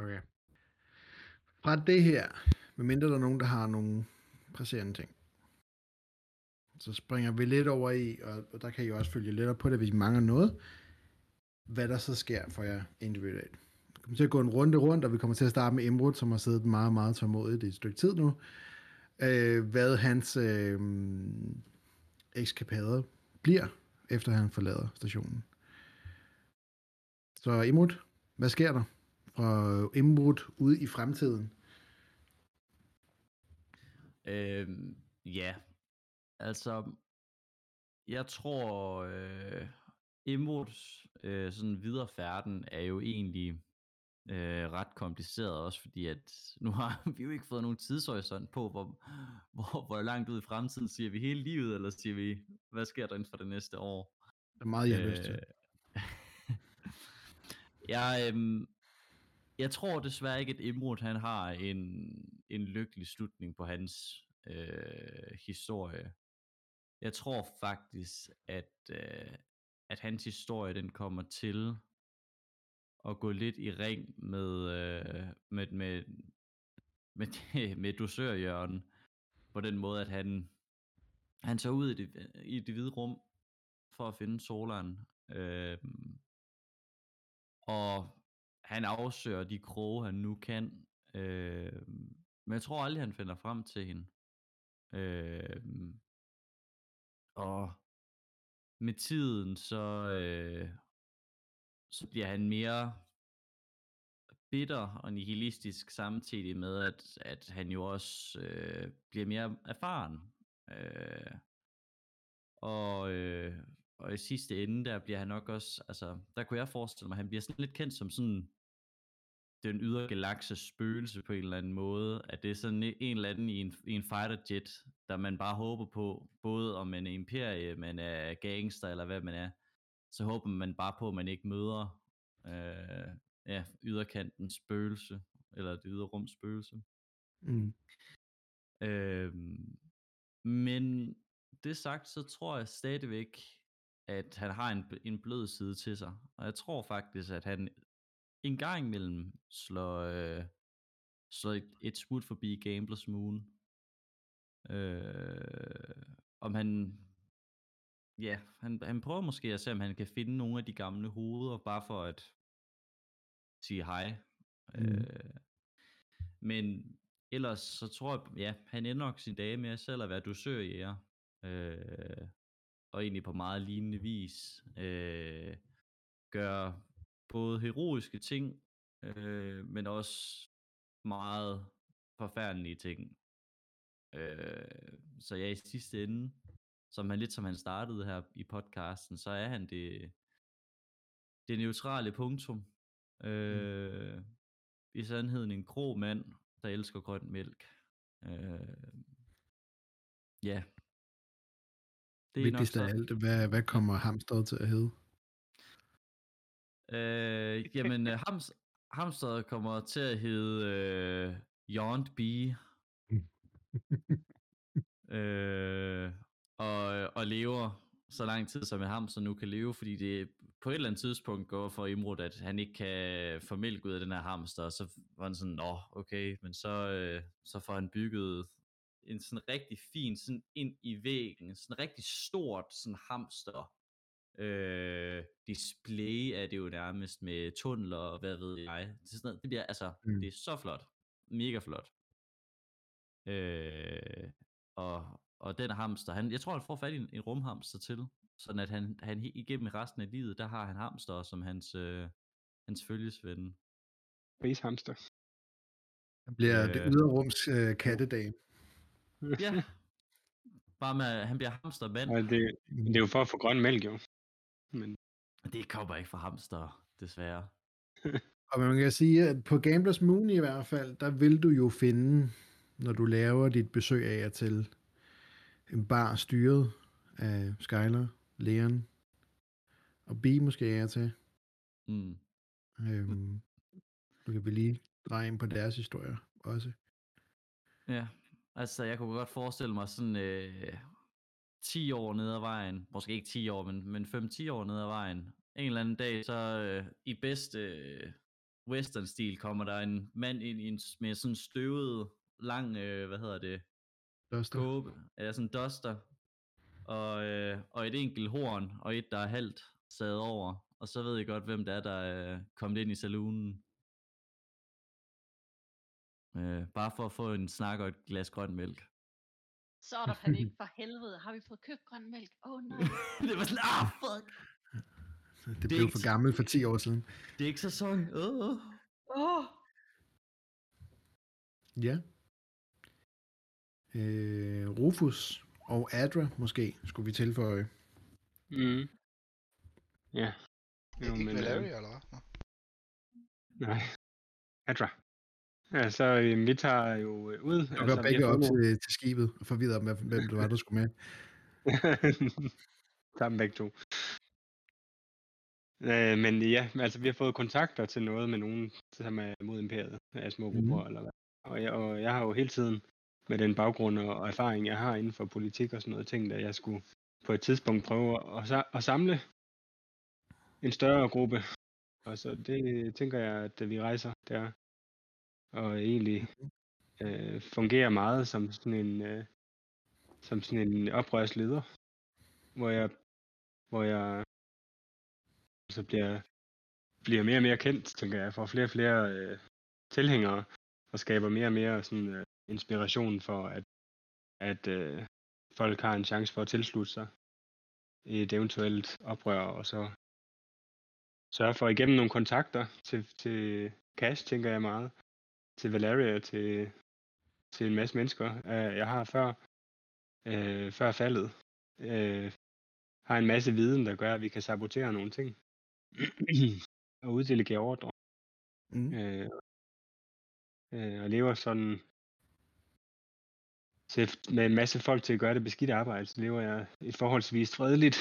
Okay. Fra det her, medmindre der er nogen, der har nogle presserende ting, så springer vi lidt over i, og der kan I også følge lidt op på det, hvis I mangler noget, hvad der så sker for jer individuelt. Vi kommer til at gå en runde rundt, og vi kommer til at starte med Imrud, som har siddet meget, meget tålmodigt i et stykke tid nu. Øh, hvad hans øh, ekskapader bliver, efter han forlader stationen. Så Imrud, hvad sker der fra Imrud ude i fremtiden? Øhm, ja, altså, jeg tror, øh, Imruds øh, sådan videre færden er jo egentlig øh, ret kompliceret også, fordi at nu har vi jo ikke fået nogen tidshorisont på, hvor, hvor, hvor langt ud i fremtiden siger vi hele livet, eller siger vi, hvad sker der inden for det næste år? Det er meget, jeg øh, lyst til. jeg, øh, jeg tror desværre ikke, at Imrud han har en, en lykkelig slutning på hans øh, historie. Jeg tror faktisk, at, øh, at hans historie den kommer til at gå lidt i ring med, øh, med, med, med, med dosørhjørnen, på den måde, at han, han tager ud i det, i det hvide rum for at finde Solan. Øh, og han afsøger de kroge, han nu kan. Øh, men jeg tror aldrig, han finder frem til hende. Øh, og med tiden, så, øh, så bliver han mere bitter og nihilistisk samtidig med, at, at han jo også øh, bliver mere erfaren. Øh, og, øh, og i sidste ende, der bliver han nok også, altså, der kunne jeg forestille mig, at han bliver sådan lidt kendt som sådan den ydre galakses spøgelse på en eller anden måde, at det er sådan en eller anden i en, i en fighter jet, der man bare håber på, både om man er imperie, man er gangster eller hvad man er, så håber man bare på, at man ikke møder øh, ja, yderkantens spøgelse, eller det ydre rums spøgelse. Mm. Øh, men det sagt, så tror jeg stadigvæk, at han har en, en blød side til sig. Og jeg tror faktisk, at han en gang imellem slår, øh, slår et, et smut forbi Gamblers Moon. Øh, om han, ja, han, han prøver måske at se, om han kan finde nogle af de gamle hoveder, bare for at sige hej. Mm. Øh, men ellers så tror jeg, ja, han ender nok sin dage med selv at være dusørjæger. Øh, og egentlig på meget lignende vis. Øh, gør både heroiske ting, øh, men også meget forfærdelige ting. Øh, så ja, i sidste ende, som han lidt som han startede her i podcasten, så er han det, det neutrale punktum. Øh, mm. I sandheden en grå mand, der elsker grøn mælk. Øh, ja. Det er Vigtigst af alt, hvad, hvad kommer hamsteret til at hedde? Øh, jamen, hams, hamsteret kommer til at hedde uh, Yond Bee. øh, og, og lever så lang tid, som en hamster nu kan leve, fordi det på et eller andet tidspunkt går for Imrud, at han ikke kan få mælk ud af den her hamster, og så var han sådan, åh, okay, men så, øh, så får han bygget en sådan rigtig fin, sådan ind i væggen, sådan rigtig stort sådan hamster øh, display er det jo nærmest med tunneler og hvad ved jeg. Det, sådan noget, det bliver, altså, mm. det er så flot. Mega flot. Øh, og, og den hamster, han, jeg tror, han får fat i en, en rumhamster til, sådan at han, han igennem resten af livet, der har han hamster som hans, øh, hans følgesven. Space hamster. Han bliver øh, det yderrums øh, kattedag. ja. Bare med, han bliver hamstermand. Ja, det, det er jo for at få grøn mælk, jo. Men... Det kommer ikke fra hamster, desværre. og man kan sige, at på Gamblers Moon i hvert fald, der vil du jo finde, når du laver dit besøg af jer til en bar styret af Skyler, Leon og B måske er til. Mm. Øhm, du kan vi lige dreje ind på deres historie også. Ja, altså jeg kunne godt forestille mig sådan øh, 10 år ned ad vejen, måske ikke 10 år, men, men 5-10 år ned ad vejen, en eller anden dag, så øh, i bedste øh, western-stil kommer der en mand ind i en, med sådan en støvet, lang, øh, hvad hedder det, Duster. kåbe, eller sådan en duster, og, øh, og et enkelt horn, og et, der er halvt sad over. Og så ved I godt, hvem det er, der er kommet ind i saloonen. Øh, bare for at få en snak og et glas grøn mælk. Så er der panik for helvede. Har vi fået købt grøn mælk? Åh oh, nej. det var sådan, ah, fuck. Det er blev ikke for gammelt for 10 år siden. Det er ikke sæson. Åh. Oh. Ja. Øh, Rufus og Adra måske skulle vi tilføje. Mm. Ja. Jo, Ikke, ikke men, Valeria, øh, eller hvad? Nej. Adra. Ja, så øh, vi tager jo øh, ud. Du altså, vi begge op til, til skibet og forvirret om, hvad- hvem det var, der skulle med. dem begge to. Øh, men ja, altså vi har fået kontakter til noget med nogen, som er mod imperiet, af små grupper Mhm. eller hvad. Og jeg, og jeg har jo hele tiden med den baggrund og, erfaring, jeg har inden for politik og sådan noget, tænkt, at jeg skulle på et tidspunkt prøve at, at samle en større gruppe. Og så det tænker jeg, at vi rejser der. Og egentlig øh, fungerer meget som sådan en, øh, som sådan en oprørsleder, hvor jeg, hvor jeg så bliver, bliver mere og mere kendt, tænker jeg, får flere og flere øh, tilhængere, og skaber mere og mere sådan, øh, inspiration for, at, at øh, folk har en chance for at tilslutte sig i et eventuelt oprør, og så sørge for igennem nogle kontakter til, til Cash, tænker jeg meget, til Valeria, til, til en masse mennesker, øh, jeg har før, øh, før faldet, øh, har en masse viden, der gør, at vi kan sabotere nogle ting og uddelegere ordre. Mm. Øh, øh, og lever sådan til, med en masse folk til at gøre det beskidte arbejde, så lever jeg et forholdsvis fredeligt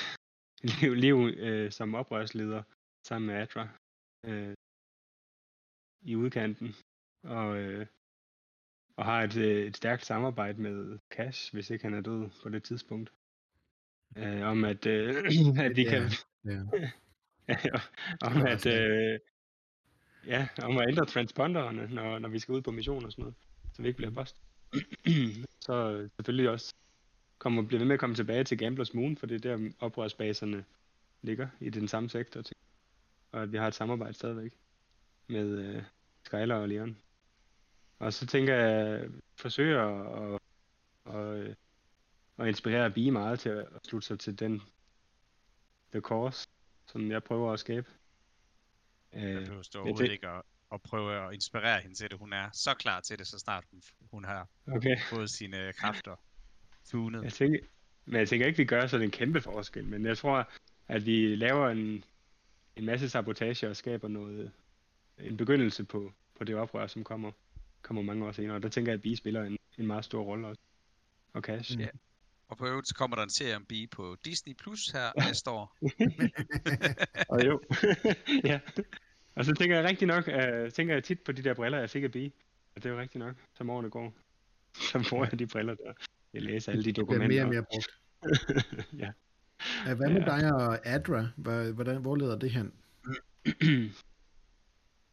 liv, liv øh, som oprørsleder sammen med Adra øh, i udkanten. Og, øh, og har et, øh, et stærkt samarbejde med Cash, hvis ikke han er død på det tidspunkt. Øh, om at, øh, at vi kan ja. om at øh, ja, om at ændre transponderne, når, når vi skal ud på mission og sådan noget, så vi ikke bliver bust. så øh, selvfølgelig også kommer, bliver ved med at komme tilbage til Gamblers Moon, for det er der oprørsbaserne ligger i den samme sektor. Og at vi har et samarbejde stadigvæk med øh, Skyler og Leon. Og så tænker jeg, at forsøge at, at, at, øh, inspirere Bee meget til at slutte sig til den The Course, som jeg prøver at skabe. Jeg Øh, behøver stå ja, overhovedet det- ikke at, at prøve at inspirere hende til det. Hun er så klar til det, så snart hun, hun har okay. fået sine kræfter tunet. Jeg tænker, men jeg tænker ikke, vi gør sådan en kæmpe forskel, men jeg tror, at vi laver en, en masse sabotage og skaber noget, en begyndelse på, på det oprør, som kommer, kommer mange år senere. Og der tænker jeg, at Bee spiller en, en meget stor rolle også. Og Cash. Mm. Ja. Og på øvrigt så kommer der en serie om Bee på Disney Plus her næste år. Og jo. ja. Og så tænker jeg rigtig nok, uh, tænker jeg tit på de der briller, jeg fik af Bee. Og det er jo rigtigt nok, som årene går. Så får jeg de briller der. Jeg læser alle de Det bliver dokumenter. mere og mere brugt. ja. Ja, Hvad med Ja. dig og Adra? Hvad- Hvordan, hvor leder det hen?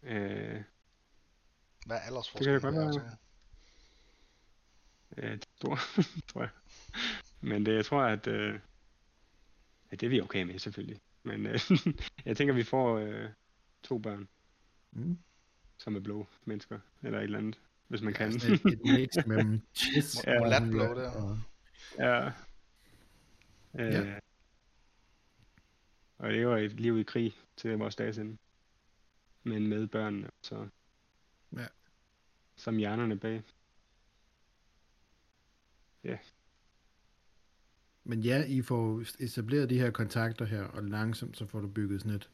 øh, Hvad er Det kan aldersforskellen? det godt være. øh, stor, tror jeg. Men det, jeg tror, at, øh, at det er vi okay med, selvfølgelig. Men øh, jeg tænker, vi får øh, to børn, Mm. som er blå mennesker, eller et eller andet, hvis man kan. Sådan et, et mix mellem chess Ja. Mulatblå der. og... ja. Øh, Ja. Og lever et liv i krig til vores dages ende. Men med børnene, så Ja. som hjernerne bag. Men ja, I får etableret de her kontakter her, og langsomt så får du bygget sådan et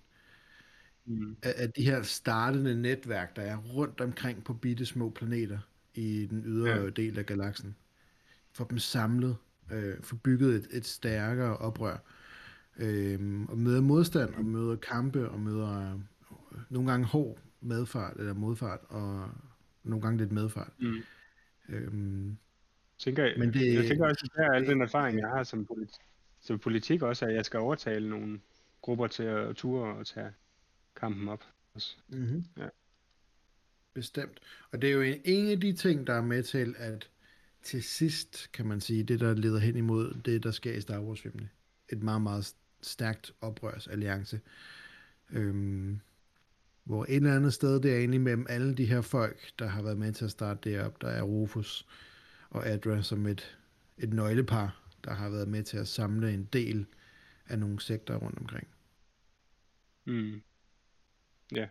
Mm. af, af de her startende netværk, der er rundt omkring på bitte små planeter i den ydre Ja. ja. del af galaksen. Få dem samlet, øh, få bygget et, et stærkere oprør, øh, og møder modstand, og møder kampe, og møder øh, nogle gange hård medfart, eller modfart, og nogle gange lidt medfart. Mm. Øh, Tænker, jeg, Men det, jeg tænker også, at det er al den erfaring, jeg har som, polit, som politik også, at jeg skal overtale nogle grupper til at ture og tage kampen op. Også. mm-hmm. Bestemt. Og det er jo en, en af de ting, der er med til, at til sidst, kan man sige, det der leder hen imod det, der sker i Star Wars-filmene. Et meget, meget stærkt oprørsalliance. Øhm, hvor et eller andet sted, det er egentlig mellem alle de her folk, der har været med til at starte det op. Der er Rufus og Adra som et, et nøglepar, der har været med til at samle en del af nogle sektorer rundt omkring. Mm. Ja.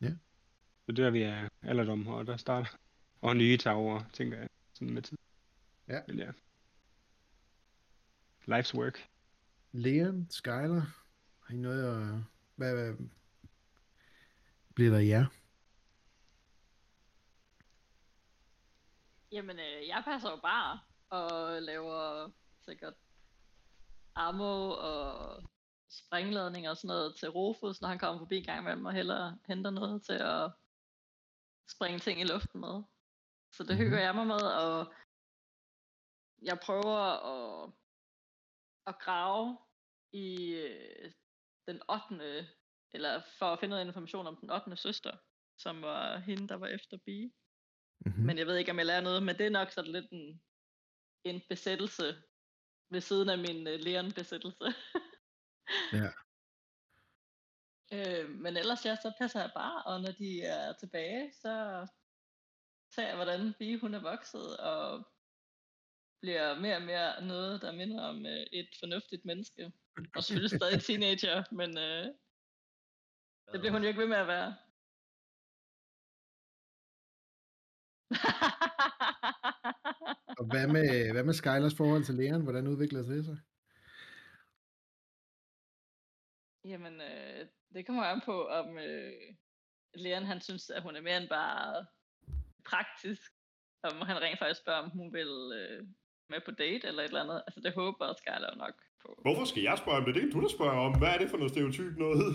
Ja. Så der vi er alderdom, og der starter. Og nye tager tænker jeg, sådan med tid. Ja. Men ja. Life's work. Leon, Skyler, har I noget at... Hvad, hvad bliver der jer? Jamen, øh, jeg passer jo bare og laver sikkert ammo og springladning og sådan noget til Rufus, når han kommer forbi en gang imellem og heller henter noget til at springe ting i luften med. Så det Mhm. hygger jeg mig med, og jeg prøver at, at grave i øh, den 8. eller for at finde noget information om den 8. søster, som var hende, der var efter Bee. Mm-hmm. Men jeg ved ikke, om jeg lærer noget, men det er nok sådan lidt en, en besættelse ved siden af min uh, Leon-besættelse. Ja. øh, men ellers ja, så passer jeg bare, og når de er tilbage, så ser jeg, hvordan Bie hun er vokset, og bliver mere og mere noget, der minder om øh, et fornuftigt menneske. Og selvfølgelig stadig teenager, men øh, det bliver hun jo ikke ved med at være. Og hvad med, hvad med Skylers forhold til Leon? Hvordan udvikler det sig? Jamen, øh, det kommer an på, om øh, Leon han synes, at hun er mere end bare praktisk. Om han rent faktisk spørger, om hun vil øh, med på date eller et eller andet. Altså, det håber Skyler nok. Hvorfor skal jeg spørge om det? Det er du, der spørger om. Hvad er det for noget stereotyp noget?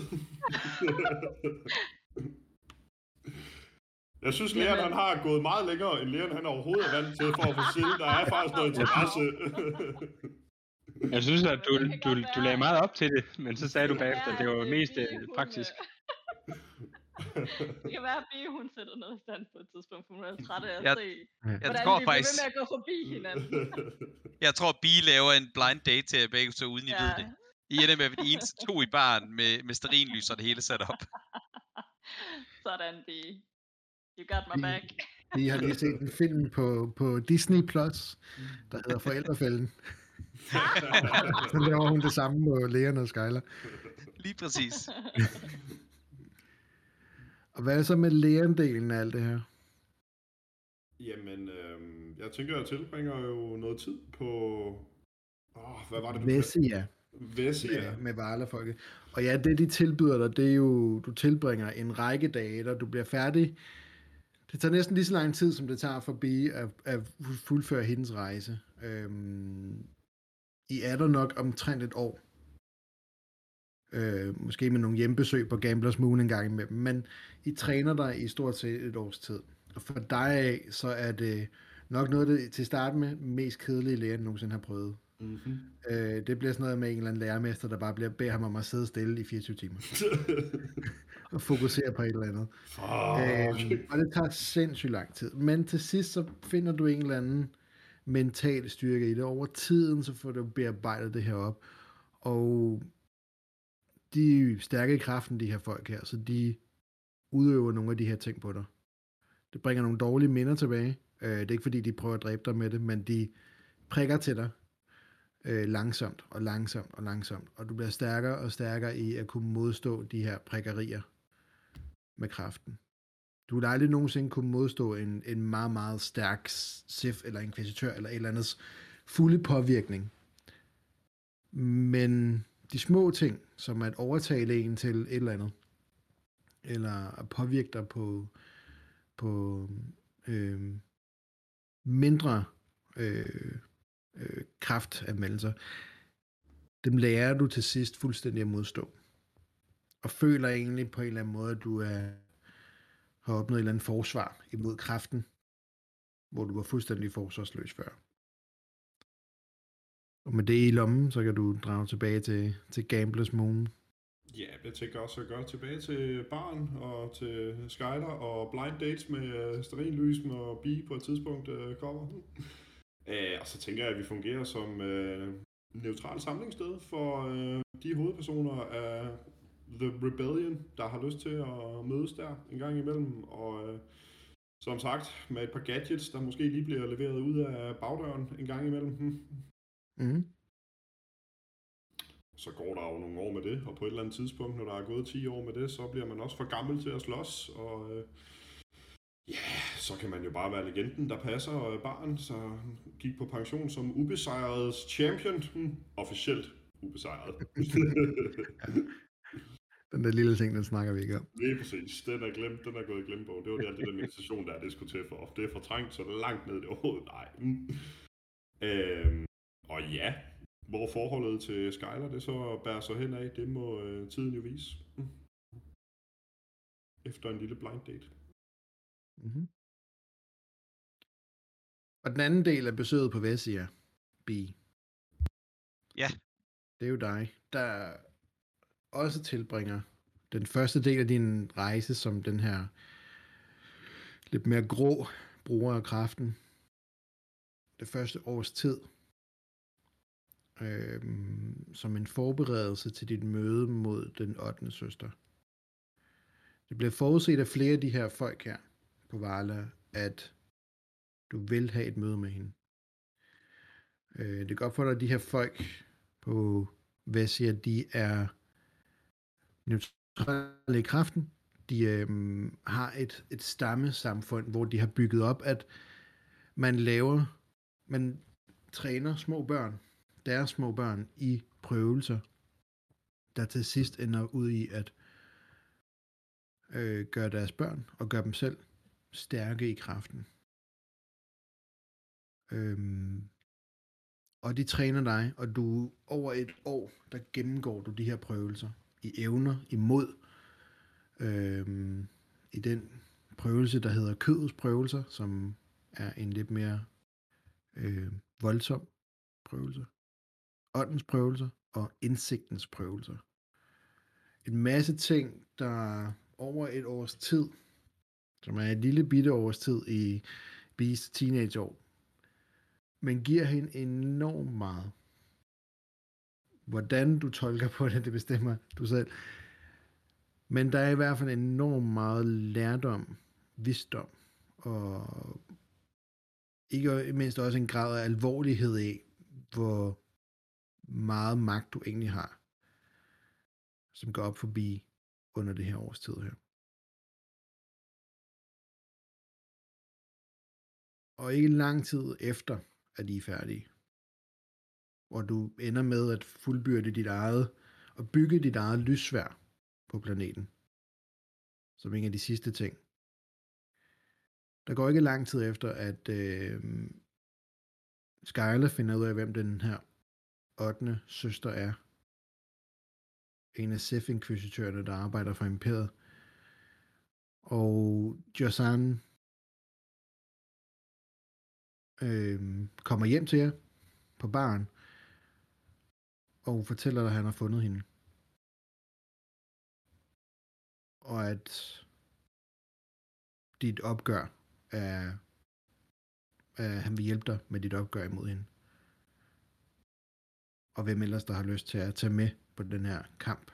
Jeg synes, Jamen- han har gået meget længere, end Leon han overhovedet er vant til for at få siden. Der er faktisk noget interesse. Jeg synes, at du, kan du, du lagde meget op til det, men så sagde du kan bagefter, at det var mest øh, praktisk. Det kan være, at Bie, hun sætter noget i stand på et tidspunkt, for hun er træt af at Jeg- se, Jeg hvordan tror vi bliver faktisk, ved med at gå forbi hinanden. jeg tror, Bee laver en blind date til jer begge to, uden I ved det. I ender med at være eneste to i baren med, med sterinlys og det hele sat op. Sådan, Bie. You got my back. Vi har lige set en film på, på Disney Plus, der hedder Forældrefælden. Så laver hun det samme med Leon og Skyler. Lige præcis. Og hvad er så med Leon-delen af alt det her? Jamen, øhm, jeg tænker, jeg tilbringer jo noget tid på... Åh, hvad var det, du Vessia Vessia. med, med Varla-folket. Og ja, det de tilbyder dig, det er jo, du tilbringer en række dage, der du bliver færdig. Det tager næsten lige så lang tid, som det tager forbi at, at fuldføre hendes rejse. Øhm, I er der nok omtrent et år. Øh, måske med nogle hjembesøg på Gamblers Moon en gang imellem, men I træner dig i stort set et års tid. Og for dig af, så er det nok noget det til at starte med mest kedelige lærer, jeg nogensinde har prøvet. Mm-hmm. Øh, det bliver sådan noget med en eller anden lærermester, der bare bliver, beder ham om at sidde stille i 24 timer og fokusere på et eller andet. Fuck. Øh, og det tager sindssygt lang tid. Men til sidst så finder du en eller anden mental styrke i det. Over tiden så får du bearbejdet det her op. Og de er stærke i kraften, de her folk her, så de udøver nogle af de her ting på dig. Det bringer nogle dårlige minder tilbage. Øh, det er ikke fordi, de prøver at dræbe dig med det, men de prikker til dig øh, langsomt og langsomt og langsomt. Og du bliver stærkere og stærkere i at kunne modstå de her prikkerier med kraften. Du vil aldrig nogensinde kunne modstå en, en meget, meget stærk sif eller inkvisitør eller et eller andet fulde påvirkning. Men de små ting, som at overtale en til et eller andet, eller at påvirke dig på, på øh, mindre øh, øh, kraftanmeldelser, dem lærer du til sidst fuldstændig at modstå. Og føler egentlig på en eller anden måde, at du er, har opnået et eller andet forsvar imod kraften, hvor du var fuldstændig forsvarsløs før. Og med det i lommen, så kan du drage tilbage til, til Gamblers Moon. Ja, jeg tænker også at gøre tilbage til barn og til Skyler og blind dates med uh, stearinlys og bi på et tidspunkt uh, kommer. Uh, og så tænker jeg, at vi fungerer som uh, neutralt samlingssted for uh, de hovedpersoner af The Rebellion, der har lyst til at mødes der en gang imellem. Og uh, som sagt, med et par gadgets, der måske lige bliver leveret ud af bagdøren en gang imellem. Mm. så går der jo nogle år med det, og på et eller andet tidspunkt, når der er gået 10 år med det, så bliver man også for gammel til at slås, og øh, ja, så kan man jo bare være legenden, der passer øh, barn, så gik på pension som ubesejret champion, hm, officielt ubesejret. Den der lille ting, den snakker vi ikke om. Lige præcis, den er glemt, den er gået glem på. Det var det, alt det der meditation, der er det skulle til for. Det er fortrængt, så det er langt ned i det overhovedet. Nej. Mm. Øhm, og ja, hvor forholdet til Skyler det så bærer sig hen af, det må øh, tiden jo vise. Mm. Efter en lille blind date. Mm-hmm. Og den anden del af besøget på Vessia, B. Ja. Det er jo dig, der også tilbringer den første del af din rejse som den her lidt mere grå bruger af kraften. Det første års tid øh, som en forberedelse til dit møde mod den 8. søster. Det bliver forudset af flere af de her folk her på Vala, at du vil have et møde med hende. Øh, det er godt for dig, at de her folk på Vessia, de er neutrale i kraften. De øh, har et, et stammesamfund, hvor de har bygget op, at man laver, man træner små børn, deres små børn, i prøvelser, der til sidst ender ud i at øh, gøre deres børn og gøre dem selv stærke i kraften. Øhm, og de træner dig, og du over et år, der gennemgår du de her prøvelser i evner imod øhm, i den prøvelse, der hedder kødets prøvelser, som er en lidt mere øh, voldsom prøvelse. Åndens prøvelser og indsigtens prøvelser. En masse ting, der over et års tid, som er et lille bitte års tid i Bees teenageår, men giver hende enormt meget. Hvordan du tolker på det, det bestemmer du selv. Men der er i hvert fald enormt meget lærdom, visdom, og ikke mindst også en grad af alvorlighed i, hvor meget magt du egentlig har, som går op forbi under det her års tid her. Og ikke lang tid efter, at I er færdige. Hvor du ender med at fuldbyrde dit eget, og bygge dit eget lysvær på planeten. Som en af de sidste ting. Der går ikke lang tid efter, at øh, Skyler finder ud af, hvem den her 8. søster er. En af sith inkvisitørerne der arbejder for imperiet. Og Josan øh, kommer hjem til jer på baren, og fortæller dig, at han har fundet hende. Og at dit opgør er, er han vil hjælpe dig med dit opgør imod hende. Og hvem ellers, der har lyst til at tage med på den her kamp.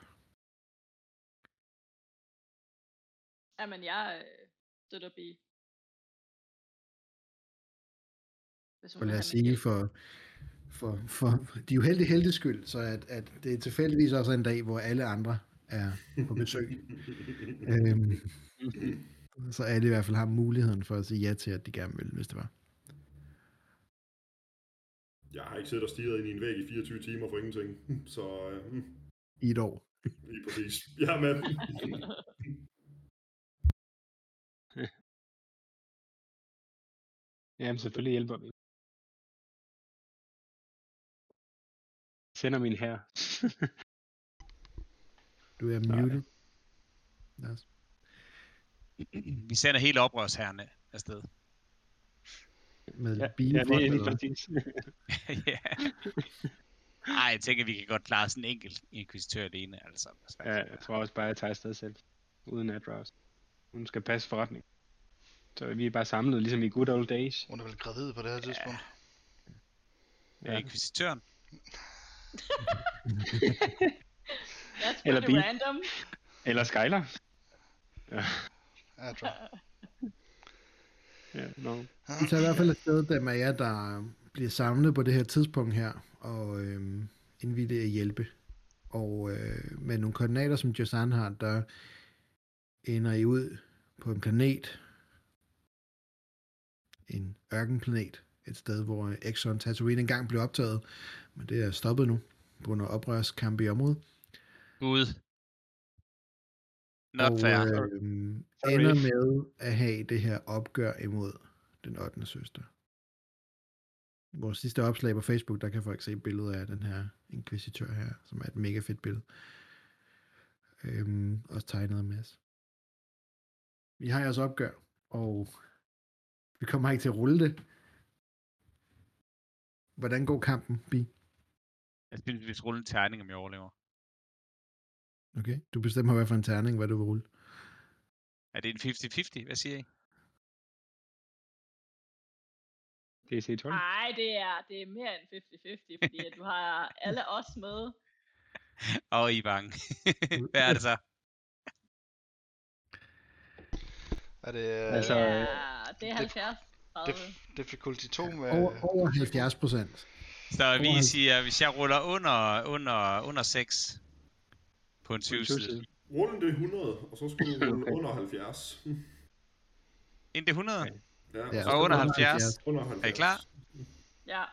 Jamen, jeg øh, støtter B. Og lad os sige, for, for, for de uheldige heldes skyld, så at, at det er tilfældigvis også en dag, hvor alle andre er på besøg. øhm, så alle i hvert fald har muligheden for at sige ja til, at de gerne vil, hvis det var. Jeg har ikke siddet og stirret ind i en væg i 24 timer for ingenting. Så øh, mm, I et år. lige præcis. Jeg er med. Jamen, selvfølgelig hjælper vi. Sender min her. Du er muted. Lars. Vi sender hele oprørsherrene afsted. Med ja, bil ja, det er lige eller præcis. ja. Ej, jeg tænker, vi kan godt klare sådan en enkelt inkvisitør alene. Altså. Ja, jeg tror også bare, at jeg tager afsted selv. Uden at Rouse. Hun skal passe forretning. Så vi er bare samlet, ligesom i good old days. Hun er vel gravid på det her tidspunkt. Ja. Inkvisitøren. That's Eller pretty bi. random. Eller Skylar. Ja, Ja, tror. ja, no. Vi tager i hvert fald afsted, dem af jer, der bliver samlet på det her tidspunkt her, og øhm, indvillige at hjælpe. Og øh, med nogle koordinater, som Josan har, der ender I ud på en planet, en ørkenplanet, et sted, hvor Exxon Tatooine engang blev optaget, men det er stoppet nu, på grund af oprørskampe i området. Gud. Not og fair. øh, ender med at have det her opgør imod den 8. søster. Vores sidste opslag på Facebook, der kan folk se billeder af den her inkvisitør her, som er et mega fedt billede. Øhm, også tegnet af Mads. Vi har jeres opgør, og vi kommer ikke til at rulle det. Hvordan går kampen, Bi? Jeg synes, vi skal rulle en terning, om jeg overlever. Okay, du bestemmer hvad for en terning, hvad du vil rulle. Er det en 50-50? Hvad siger I? DC 12. Nej, det er, det er mere end 50-50, fordi at du har alle os med. Og I er bange. Hvad er det så? Er det øh, Altså, Det øh, er, det er 70 30. dif- difficulty 2 med... Over, over 70 procent. Så vi siger, hvis jeg ruller under, under, under 6 på en 20 side. Rullen det er 100, og så skulle du rulle under 70. Inden det 100? Ja, Ja, så Og under 70. under 70. Er I klar? Ja.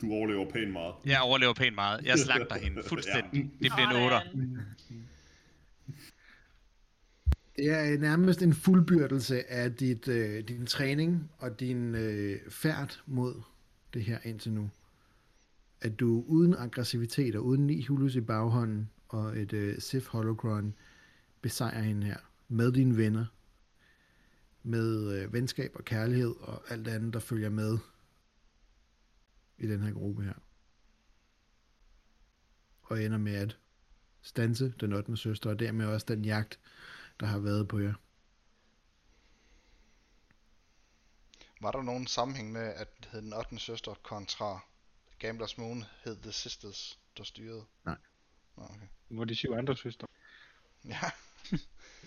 Du overlever pænt meget. Jeg overlever pænt meget. Jeg slagter hende fuldstændig. Det bliver en 8. Sådan. Det er nærmest en fuldbyrdelse af dit, øh, din træning og din øh, færd mod det her indtil nu. At du uden aggressivitet og uden Nihulus i baghånden og et øh, Sith Holocron besejrer hende her med dine venner. Med øh, venskab og kærlighed og alt andet, der følger med i den her gruppe her. Og ender med at stanse den 8. søster, og dermed også den jagt, der har været på jer. Var der nogen sammenhæng med, at hed den 8. søster kontra Gamblers Moon hed The Sisters, der styrede? Nej. Nå, okay. Hvor er de syv andre søstre. Ja,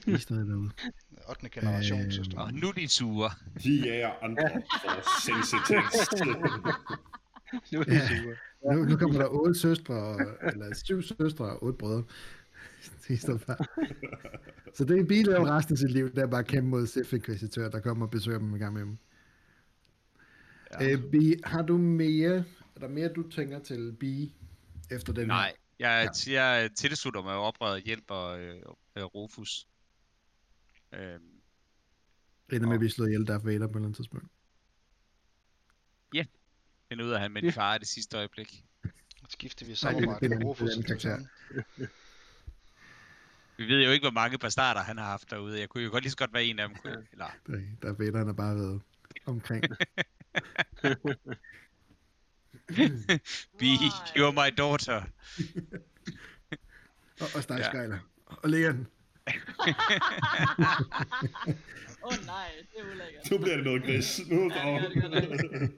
I er stadig derude. 8. generation Øhm. søster. Og nu er de sure. De jager andre for sensitets. Nu er de Ja. syv. Nu, nu kommer der otte søstre, og- eller syv søstre og otte brødre. Så det er Bi laver resten af sit liv, der er bare kæmpe mod Sith Inquisitor, der kommer og besøger dem en gang med dem. Ja. Øh, Bi, har du mere, er der mere, du tænker til Bi efter den Nej, jeg, Ja. jeg tilslutter mig oprøret og hjælper øh, øh, Rufus. Øhm, her? Ender med at blive slået ihjel, der er Vader på et eller andet tidspunkt. finder ud af, at han med Ja. en far i det sidste øjeblik. Skifter vi samarbejde med Rufus og. Vi ved jo ikke, hvor mange bastarder han har haft derude. Jeg kunne jo godt lige så godt være en af dem. Kunne- Eller, Der, der er Vader, han har bare været omkring. Be, Nej. you're my daughter. Og, og Star Ja. Og ligger den. Åh oh, nej, det er ulækkert. nu bliver det noget gris. Nu Ja, det gør det godt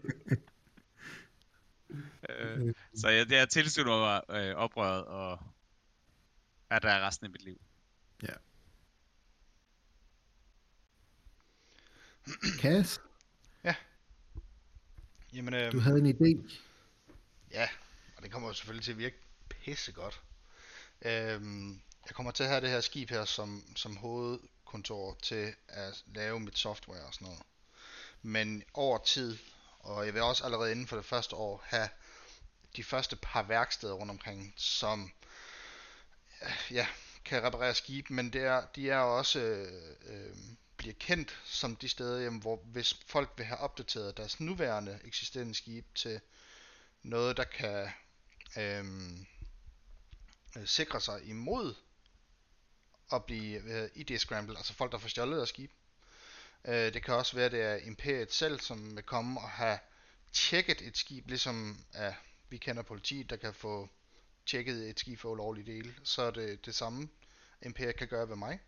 Øh, så jeg, jeg tilslutter mig øh, oprøret og er der resten af mit liv. Cass, Jamen, øh, du havde en idé. Ja, og det kommer jo selvfølgelig til at virke pissegodt. Øhm, jeg kommer til at have det her skib her som, som hovedkontor til at lave mit software og sådan noget. Men over tid, og jeg vil også allerede inden for det første år have de første par værksteder rundt omkring, som øh, ja, kan reparere skib, men det er, de er også øh, øh, bliver kendt som de steder, jamen, hvor hvis folk vil have opdateret deres nuværende eksisterende skib til noget, der kan øhm, sikre sig imod at blive øh, ID-scrambled, altså folk, der får stjålet af skib. Øh, det kan også være, det er Imperiet selv, som vil komme og have tjekket et skib, ligesom ja, vi kender politiet, der kan få tjekket et skib for ulovlige dele, så er det det samme, Imperiet kan gøre ved mig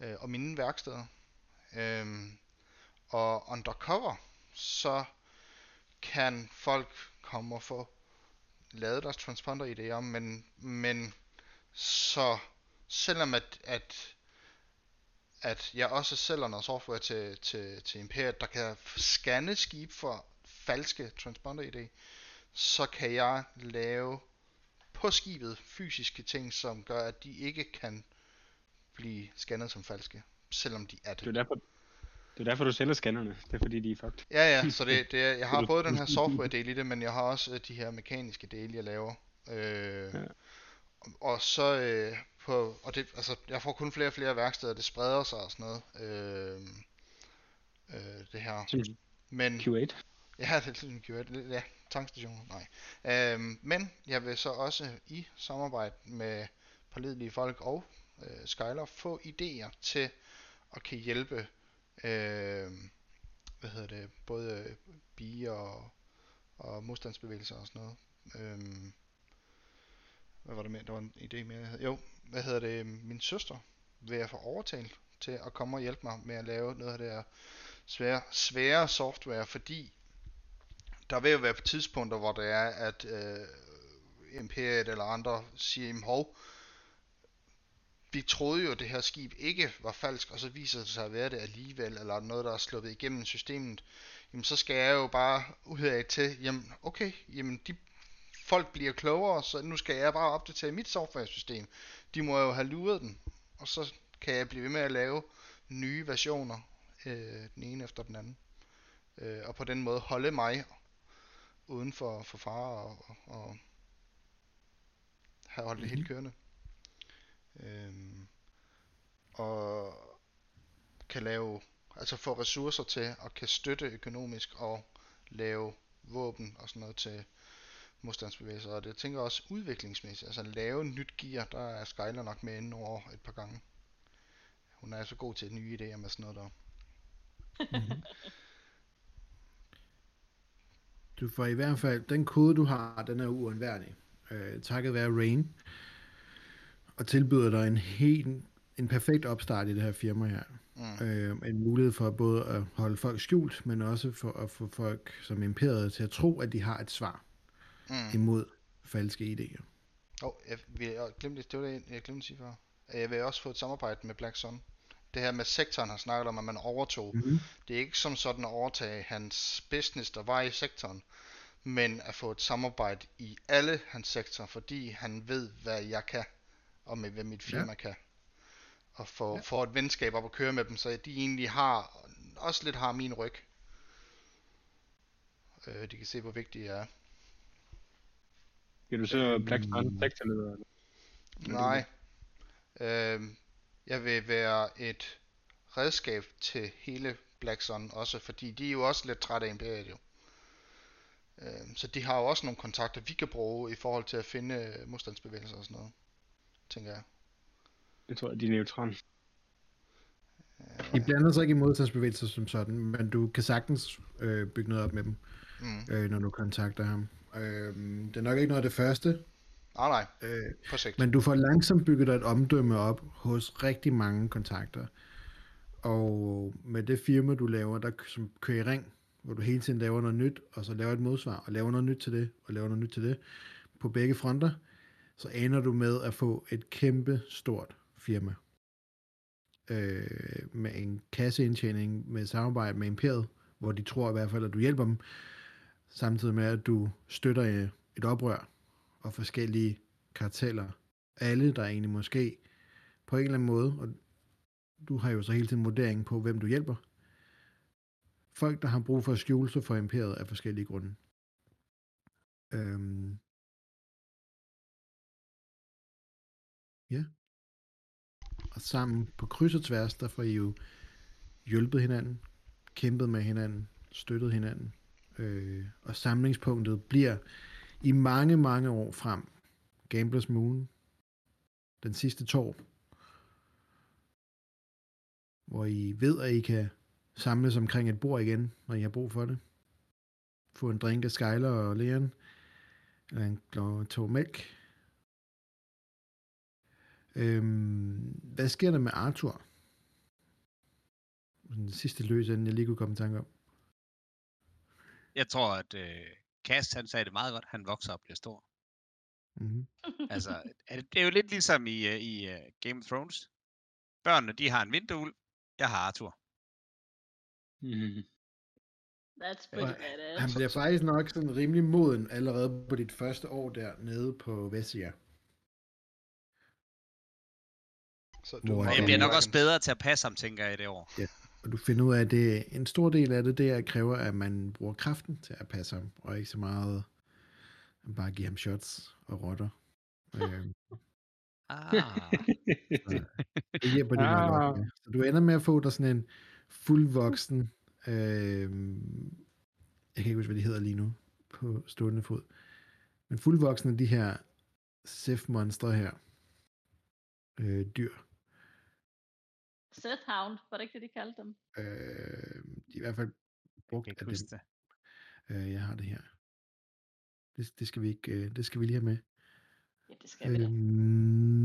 øh, og mine værksteder. Øh, og undercover, så kan folk komme og få lavet deres transponder idéer, men, men så selvom at, at, at jeg også sælger noget software til, til, til Imperiet, der kan scanne skib for falske transponder idé, så kan jeg lave på skibet fysiske ting, som gør, at de ikke kan blive scannet som falske, selvom de er det. Det er derfor, det er derfor du sælger scannerne. Det er fordi, de er fucked. Ja, ja, så det, det er, jeg har både den her software del i det, men jeg har også øh, de her mekaniske dele, jeg laver. Øh, Ja. Og så øh, på, og det, altså, jeg får kun flere og flere værksteder, det spreder sig og sådan noget. Øh, øh, det her. Men, Q8. Ja, det er sådan en Q8. lidt- Ja, tankstation. Nej. Øhm, men jeg vil så også i samarbejde med pålidelige folk og øh, Skyler få idéer til at kan hjælpe øh, hvad hedder det, både øh, bi og, og modstandsbevægelser og sådan noget. Øh, hvad var det med? Der var en idé mere. jeg havde. Jo, hvad hedder det? Min søster vil jeg få overtalt til at komme og hjælpe mig med at lave noget af det her svære, svære software, fordi der vil jo være på tidspunkter, hvor det er, at øh, Imperiet eller andre siger, hov, vi troede jo, at det her skib ikke var falsk, og så viser det sig at være det alligevel, eller noget, der er sluppet igennem systemet, jamen så skal jeg jo bare ud af til, jamen okay, jamen de folk bliver klogere, så nu skal jeg bare opdatere mit software-system. De må jo have luret den, og så kan jeg blive ved med at lave nye versioner, øh, den ene efter den anden. Øh, og på den måde holde mig uden for, for fare og, og, og have holdt det helt kørende. Øhm, og kan lave, altså få ressourcer til og kan støtte økonomisk og lave våben og sådan noget til modstandsbevægelser. Og det tænker også udviklingsmæssigt, altså lave nyt gear, der er Skyler nok med inden over et par gange. Hun er så god til nye idéer med sådan noget der. Mm-hmm. Du får i hvert fald, den kode du har, den er uundværlig. Øh, takket være Rain. Og tilbyder dig en helt, en perfekt opstart i det her firma her. Mm. Øh, en mulighed for både at holde folk skjult, men også for at få folk som imperiet til at tro, at de har et svar Mm. imod falske idéer. Oh, jeg, jeg glemte, det var det, jeg glemte at sige før. Jeg vil også få et samarbejde med Black Sun. Det her med sektoren har snakket om, at man overtog. Mm-hmm. Det er ikke som sådan at overtage hans business, der var i sektoren, men at få et samarbejde i alle hans sektorer, fordi han ved, hvad jeg kan, og med hvad mit firma ja. kan. Og få, ja. få et venskab op at køre med dem, så de egentlig har, også lidt har min ryg. Øh, de kan se, hvor vigtig jeg er. Bliver du så Black sektorleder? eller? Nej. Øhm, jeg vil være et redskab til hele Black Sun også, fordi de er jo også lidt trætte af Imperiet jo. Øhm, så de har jo også nogle kontakter, vi kan bruge i forhold til at finde øh, modstandsbevægelser og sådan noget, tænker jeg. Jeg tror, at de er neutrale. De blander sig ikke i modstandsbevægelser som sådan, men du kan sagtens øh, bygge noget op med dem, Mm. øh, når du kontakter ham. Øh, det er nok ikke noget af det første, Nej, nej, øh, på sigt. men du får langsomt bygget dig et omdømme op hos rigtig mange kontakter. Og med det firma, du laver, der som kører i ring, hvor du hele tiden laver noget nyt, og så laver et modsvar, og laver noget nyt til det, og laver noget nyt til det, på begge fronter, så ender du med at få et kæmpe stort firma. Øh, med en kasseindtjening, med samarbejde med Imperiet, hvor de tror i hvert fald, at du hjælper dem, samtidig med, at du støtter øh, et oprør og forskellige karteller. Alle, der egentlig måske på en eller anden måde, og du har jo så hele tiden vurdering på, hvem du hjælper. Folk, der har brug for at skjule sig for imperiet af forskellige grunde. Øhm. Sammen på kryds og tværs, der får I jo hjulpet hinanden, kæmpet med hinanden, støttet hinanden. Øh, og samlingspunktet bliver i mange, mange år frem Gamblers Moon, den sidste tår, hvor I ved, at I kan samles omkring et bord igen, når I har brug for det. få en drink af Skyler og Leon, eller en glo- tog mælk. Øhm, hvad sker der med Arthur? Den sidste løs, inden jeg lige kunne komme i tanke om. Jeg tror, at øh, Kast, han sagde det meget godt. Han vokser og bliver stor. Mm-hmm. Altså, er det, det er jo lidt ligesom i, uh, i uh, Game of Thrones. Børnene, de har en vinterulv. Jeg har Arthur. Mm. That's pretty badass. Han bliver faktisk nok sådan rimelig moden allerede på dit første år dernede på Vestia. Så Hvor du er Og jeg det bliver nok også bedre til at passe ham, tænker jeg, i det år. Og du finder ud af, at det, en stor del af det, det er, kræver, at man bruger kraften til at passe ham, og ikke så meget at bare give ham shots og rotter. øhm, Ah, det hjælper de nok Ah. med. Så du ender med at få dig sådan en fuldvoksen, øhm, jeg kan ikke huske, hvad de hedder lige nu, på stående fod, men fuldvoksen af de her Sith-monstre her, øh, dyr. Set Hound, var det ikke det, de kaldte dem? Øh, de er i hvert fald jeg brugt kan af dem. det. Øh, jeg har det her. Det, det skal vi ikke, øh, det skal vi lige have med. Ja, det skal vi da. Øhm,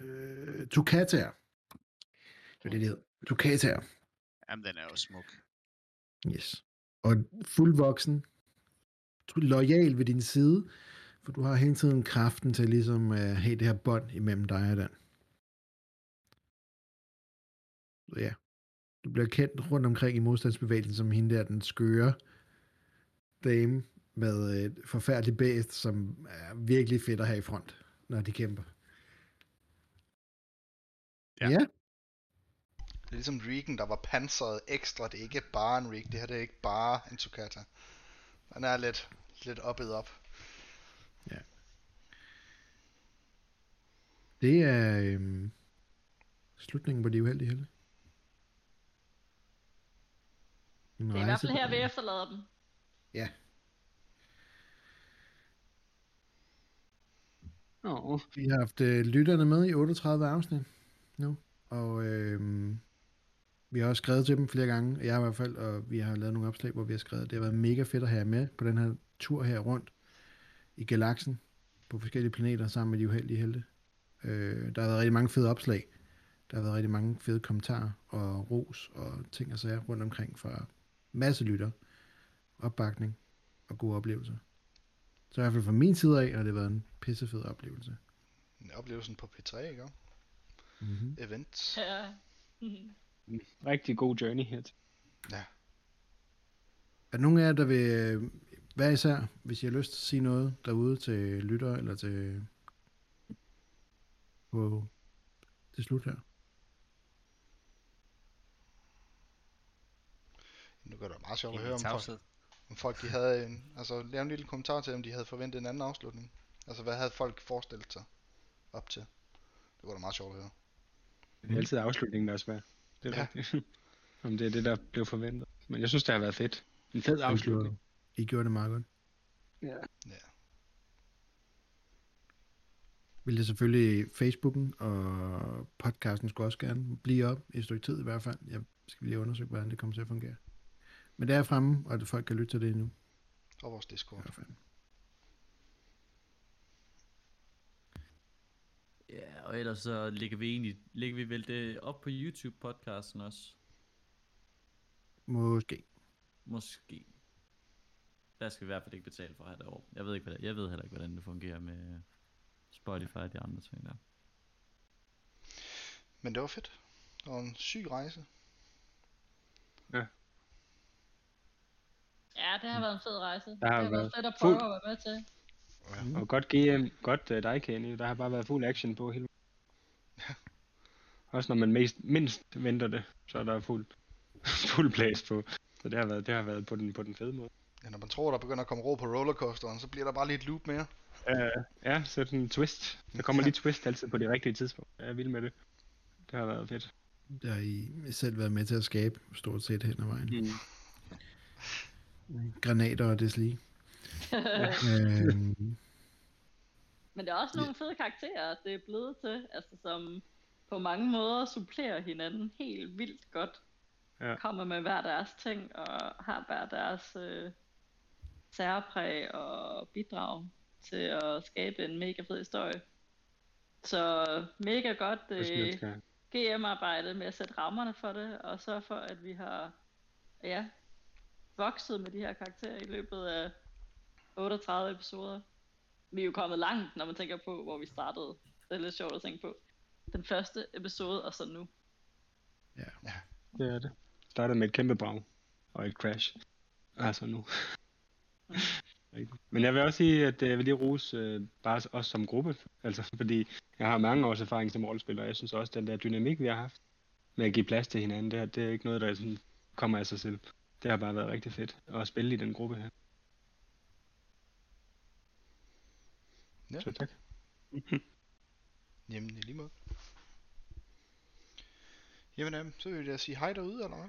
øh, Tukataer. Det er det, det hedder. Tukataer. Jamen, den er jo smuk. Yes. Og fuldvoksen. Lojal ved din side. For du har hele tiden kraften til ligesom at have det her bånd imellem dig og den. Så ja. Du bliver kendt rundt omkring i modstandsbevægelsen som hende der, den skøre dame med et forfærdeligt bæst, som er virkelig fedt at have i front, når de kæmper. Ja. ja. Det er ligesom Regan, der var pansret ekstra. Det er ikke bare en Regan. Det her det er ikke bare en Tukata. Den er lidt, lidt oppet op. Det er øhm, slutningen på de uheldige helte. Det er i hvert fald her, vi der- efterlader dem. Ja, Åh, vi har haft øh, lytterne med i 38 afsnit nu, og øhm, vi har også skrevet til dem flere gange, jeg i hvert fald, og vi har lavet nogle opslag, hvor vi har skrevet, det har været mega fedt at have med på den her tur her rundt i galaksen, på forskellige planeter sammen med de uheldige helte. Øh, der har været rigtig mange fede opslag, der har været rigtig mange fede kommentarer og ros og ting og sager rundt omkring fra masse lytter, opbakning og gode oplevelser. Så i hvert fald fra min side af har det været en pissefed oplevelse. Oplevelsen på P3, ikke? Mm-hmm. Events. Ja. rigtig god journey her. Er der nogen af jer, der vil være især, hvis I har lyst til at sige noget derude til lytter eller til på til slut her? Nu gør det meget sjovt at høre, om folk, om folk de havde en, altså lave en lille kommentar til, om de havde forventet en anden afslutning. Altså hvad havde folk forestillet sig op til? Det var da meget sjovt at høre. Det er altid afslutningen, der er svær. Det er Ja. ja. rigtigt. Om det er det, der blev forventet. Men jeg synes, det har været fedt. En fed afslutning. I gjorde det meget godt. Ja. Ja. Vil det selvfølgelig Facebooken og podcasten skulle også gerne blive op i et stykke tid i hvert fald. Jeg skal lige undersøge, hvordan det kommer til at fungere. Men det er fremme, og at folk kan lytte til det endnu. Og vores I Discord. hvert fald. Ja, og ellers så lægger vi egentlig, lægger vi vel det op på YouTube-podcasten også. Måske. Måske. Der skal vi i hvert fald ikke betale for at have det over. Jeg ved, ikke, hvordan, jeg ved heller ikke, hvordan det fungerer med Spotify og de andre ting der. Men det var fedt. Det var en syg rejse. Ja, det har været en fed rejse. har det har været været fedt at fuld- prøve at være med til. Mm. Og godt GM, godt uh, dig, Kenny. Der har bare været fuld action på hele Også når man mest, mindst venter det, så er der fuld, fuld plads på. Så det har været, det har været på den, på den fede måde. Ja, når man tror, der begynder at komme ro på rollercoasteren, så bliver der bare lige et loop mere. Uh, ja, så sådan en twist. Der kommer lige twist altid på det rigtige tidspunkt. Jeg er vild med det. Det har været fedt. Det har I selv været med til at skabe stort set hen ad vejen. Mm. Granater og deslige. øhm, Men der er også nogle fede karakterer, det er blevet til. Altså som på mange måder supplerer hinanden helt vildt godt. Ja. Kommer med hver deres ting og har hver deres øh, særpræg og bidrag til at skabe en mega fed historie. Så mega godt øh, GM-arbejde med at sætte rammerne for det, og så for, at vi har ja, vokset med de her karakterer i løbet af 38 episoder. Vi er jo kommet langt, når man tænker på, hvor vi startede. Det er lidt sjovt at tænke på. Den første episode, og så nu. Det er det. Startede med et kæmpe brag og et crash. Altså nu. Rigtigt. Men jeg vil også sige, at øh, jeg vil lige rose øh, bare os som gruppe. Altså, fordi jeg har mange års erfaring som rollespiller, og jeg synes også, at den der dynamik, vi har haft med at give plads til hinanden, det, her, det er ikke noget, der sådan kommer af sig selv. Det har bare været rigtig fedt at spille i den gruppe her. Ja. Så tak. Jamen, i lige måde. Jamen, øhm, så vil jeg sige hej derude, eller hvad?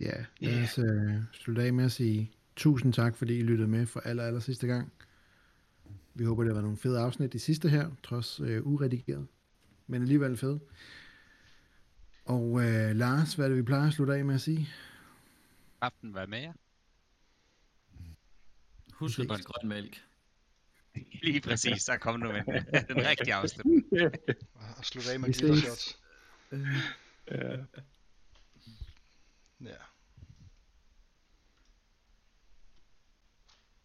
Ja, lad os øh, slutte af med at sige tusind tak, fordi I lyttede med for aller, aller sidste gang. Vi håber, det har været nogle fede afsnit de sidste her, trods øh, uredigeret, men alligevel fede. Og øh, Lars, hvad er det, vi plejer at slutte af med at sige? Aften var med jer. Husk at drikke grøn mælk. Lige præcis, så kom nu med den rigtige afslutning. Og slutte af med Vi glitter ses. shots. Øh, Ja. Ja.